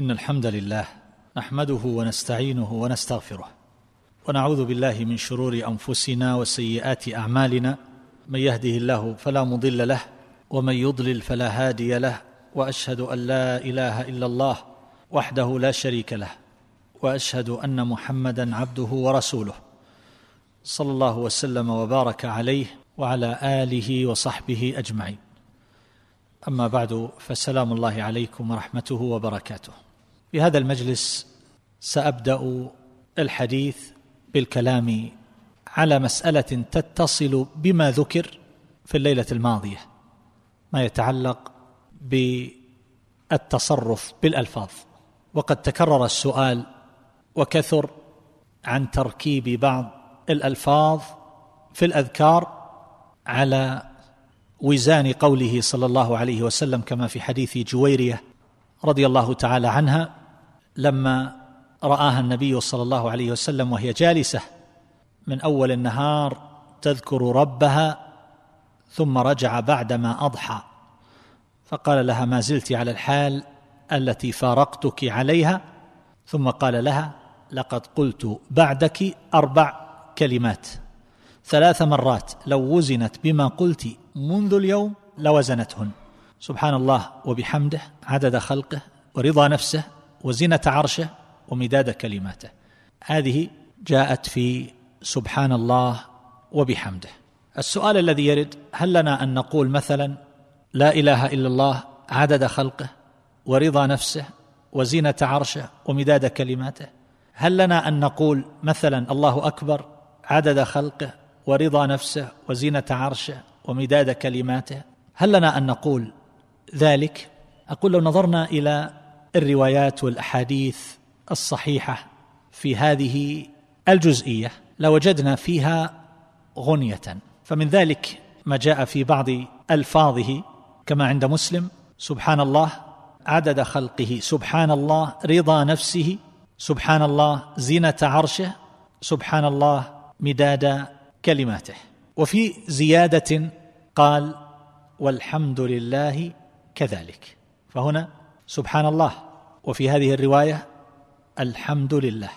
إن الحمد لله نحمده ونستعينه ونستغفره ونعوذ بالله من شرور أنفسنا وسيئات أعمالنا. من يهده الله فلا مضل له ومن يضلل فلا هادي له وأشهد أن لا إله إلا الله وحده لا شريك له وأشهد أن محمدا عبده ورسوله. صلى الله وسلم وبارك عليه وعلى آله وصحبه أجمعين. أما بعد فسلام الله عليكم ورحمته وبركاته. في هذا المجلس سأبدأ الحديث بالكلام على مسألة تتصل بما ذكر في الليلة الماضية ما يتعلق بالتصرف بالألفاظ. وقد تكرر السؤال وكثر عن تركيب بعض الألفاظ في الأذكار على وزان قوله صلى الله عليه وسلم كما في حديث جويرية رضي الله تعالى عنها. لما رآها النبي صلى الله عليه وسلم وهي جالسة من أول النهار تذكر ربها ثم رجع بعدما أضحى. فقال لها ما زلت على الحال التي فارقتك عليها؟ ثم قال لها لقد قلت بعدك أربع كلمات. ثلاث مرات لو وزنت بما قلت منذ اليوم لوزنتهن. سبحان الله وبحمده عدد خلقه ورضا نفسه وزنه عرشه ومداد كلماته. هذه جاءت في سبحان الله وبحمده. السؤال الذي يرد هل لنا أن نقول مثلا لا إله إلا الله عدد خلقه ورضا نفسه وزينة عرشه ومداد كلماته؟ هل لنا أن نقول مثلا الله أكبر عدد خلقه ورضا نفسه وزينة عرشه ومداد كلماته؟ هل لنا أن نقول ذلك؟ أقول لو نظرنا إلى الروايات والأحاديث الصحيحة في هذه الجزئية لوجدنا فيها غنية. فمن ذلك ما جاء في بعض ألفاظه كما عند مسلم سبحان الله عدد خلقه سبحان الله رضا نفسه سبحان الله زينة عرشه سبحان الله مداد كلماته. وفي زيادة قال والحمد لله كذلك. فهنا سبحان الله. وفي هذه الرواية الحمد لله.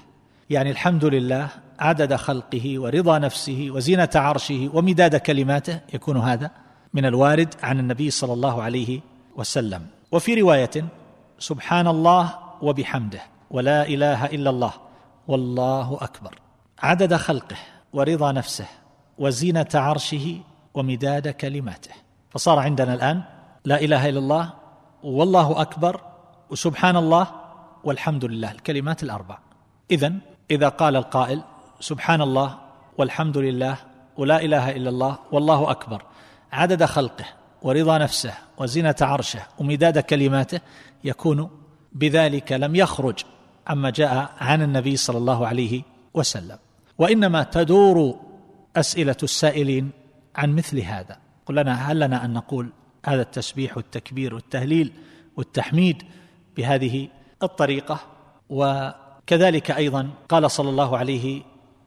يعني الحمد لله عدد خلقه ورضا نفسه وزينة عرشه ومداد كلماته يكون هذا من الوارد عن النبي صلى الله عليه وسلم. وفي رواية سبحان الله وبحمده. ولا إله إلا الله. والله أكبر. عدد خلقه ورضا نفسه وزينة عرشه ومداد كلماته. فصار عندنا الآن لا إله إلا الله والله أكبر وسبحان الله والحمد لله. الكلمات الأربع. اذا إذا قال القائل سبحان الله والحمد لله ولا إله إلا الله والله أكبر. عدد خلقه ورضا نفسه وزينة عرشه ومداد كلماته يكون بذلك لم يخرج عما جاء عن النبي صلى الله عليه وسلم. وإنما تدور أسئلة السائلين عن مثل هذا. قل لنا هل لنا أن نقول هذا التسبيح والتكبير والتهليل والتحميد بهذه الطريقة وكذلك أيضا قال صلى الله عليه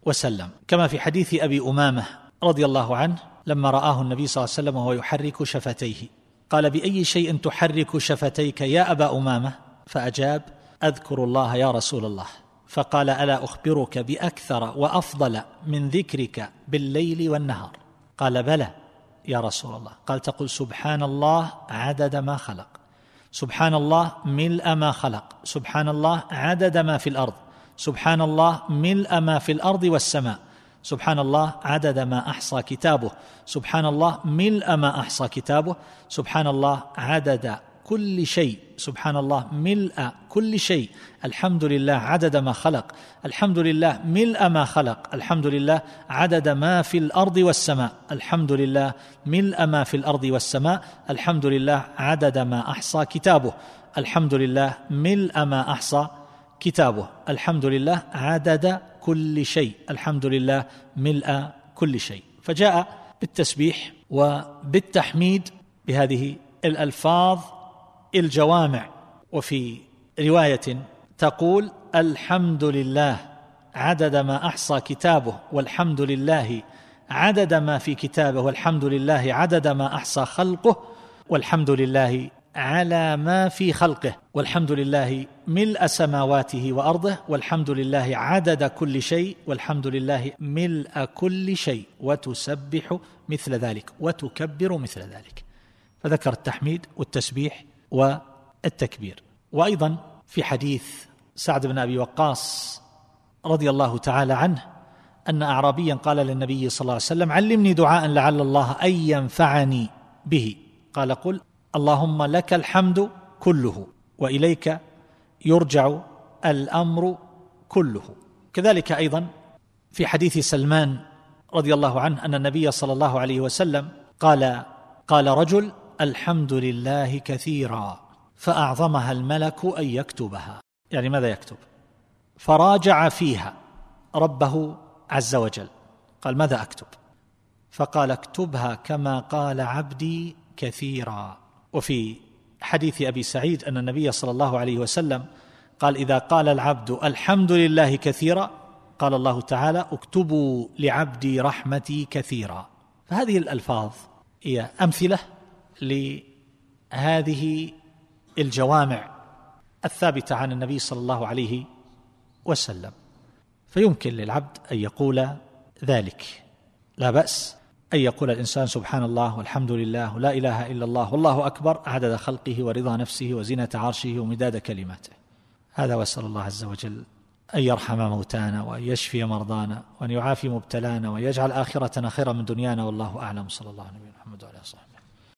وسلم. كما في حديث أبي أمامة رضي الله عنه لما رآه النبي صلى الله عليه وسلم وهو يحرك شفتيه قال بأي شيء تحرك شفتيك يا أبا أمامة؟ فأجاب أذكر الله يا رسول الله. فقال ألا أخبرك بأكثر وأفضل من ذكرك بالليل والنهار؟ قال بلى. يا رسول الله. قال تقول سبحان الله عدد ما خلق. سبحان الله ملء ما خلق. سبحان الله عدد ما في الأرض. سبحان الله ملء ما في الأرض والسماء. سبحان الله عدد ما أحصى كتابه. سبحان الله ملء ما أحصى كتابه. سبحان الله عدد كل شيء. سبحان الله ملء كل شيء. الحمد لله عدد ما خلق. الحمد لله ملء ما خلق. الحمد لله عدد ما في الأرض والسماء. الحمد لله ملء ما في الأرض والسماء. الحمد لله عدد ما أحصى كتابه. الحمد لله ملء ما أحصى كتابه. الحمد لله عدد كل شيء. الحمد لله ملء كل شيء. فجاء بالتسبيح وبالتحميد بهذه الألفاظ الجوامع. وفي رواية تقول الحمد لله عدد ما أحصى كتابه والحمد لله عدد ما في كتابه والحمد لله عدد ما أحصى خلقه والحمد لله على ما في خلقه والحمد لله ملء سماواته وأرضه والحمد لله عدد كل شيء والحمد لله ملء كل شيء وتسبح مثل ذلك وتكبر مثل ذلك. فذكر التحميد والتسبيح والتكبير. وأيضا في حديث سعد بن أبي وقاص رضي الله تعالى عنه أن اعرابيا قال للنبي صلى الله عليه وسلم علمني دعاء لعل الله أن ينفعني به. قال قل اللهم لك الحمد كله وإليك يرجع الأمر كله. كذلك أيضا في حديث سلمان رضي الله عنه أن النبي صلى الله عليه وسلم قال قال رجل الحمد لله كثيرا فأعظمها الملك أن يكتبها. يعني ماذا يكتب؟ فراجع فيها ربه عز وجل. قال ماذا أكتب؟ فقال اكتبها كما قال عبدي كثيرا. وفي حديث أبي سعيد أن النبي صلى الله عليه وسلم قال إذا قال العبد الحمد لله كثيرا قال الله تعالى اكتبوا لعبدي رحمتي كثيرا. فهذه الألفاظ هي أمثلة لهذه الجوامع الثابتة عن النبي صلى الله عليه وسلم. فيمكن للعبد أن يقول ذلك. لا بأس أن يقول الإنسان سبحان الله والحمد لله ولا إله إلا الله والله أكبر عدد خلقه ورضا نفسه وزنه عرشه ومداد كلماته. هذا وأسأل الله عز وجل أن يرحم موتانا وأن يشفي مرضانا وأن يعافي مبتلانا وأن يجعل آخرتنا خيرا من دنيانا والله أعلم. صلى الله عليه وسلم وعلى آله وصحبه.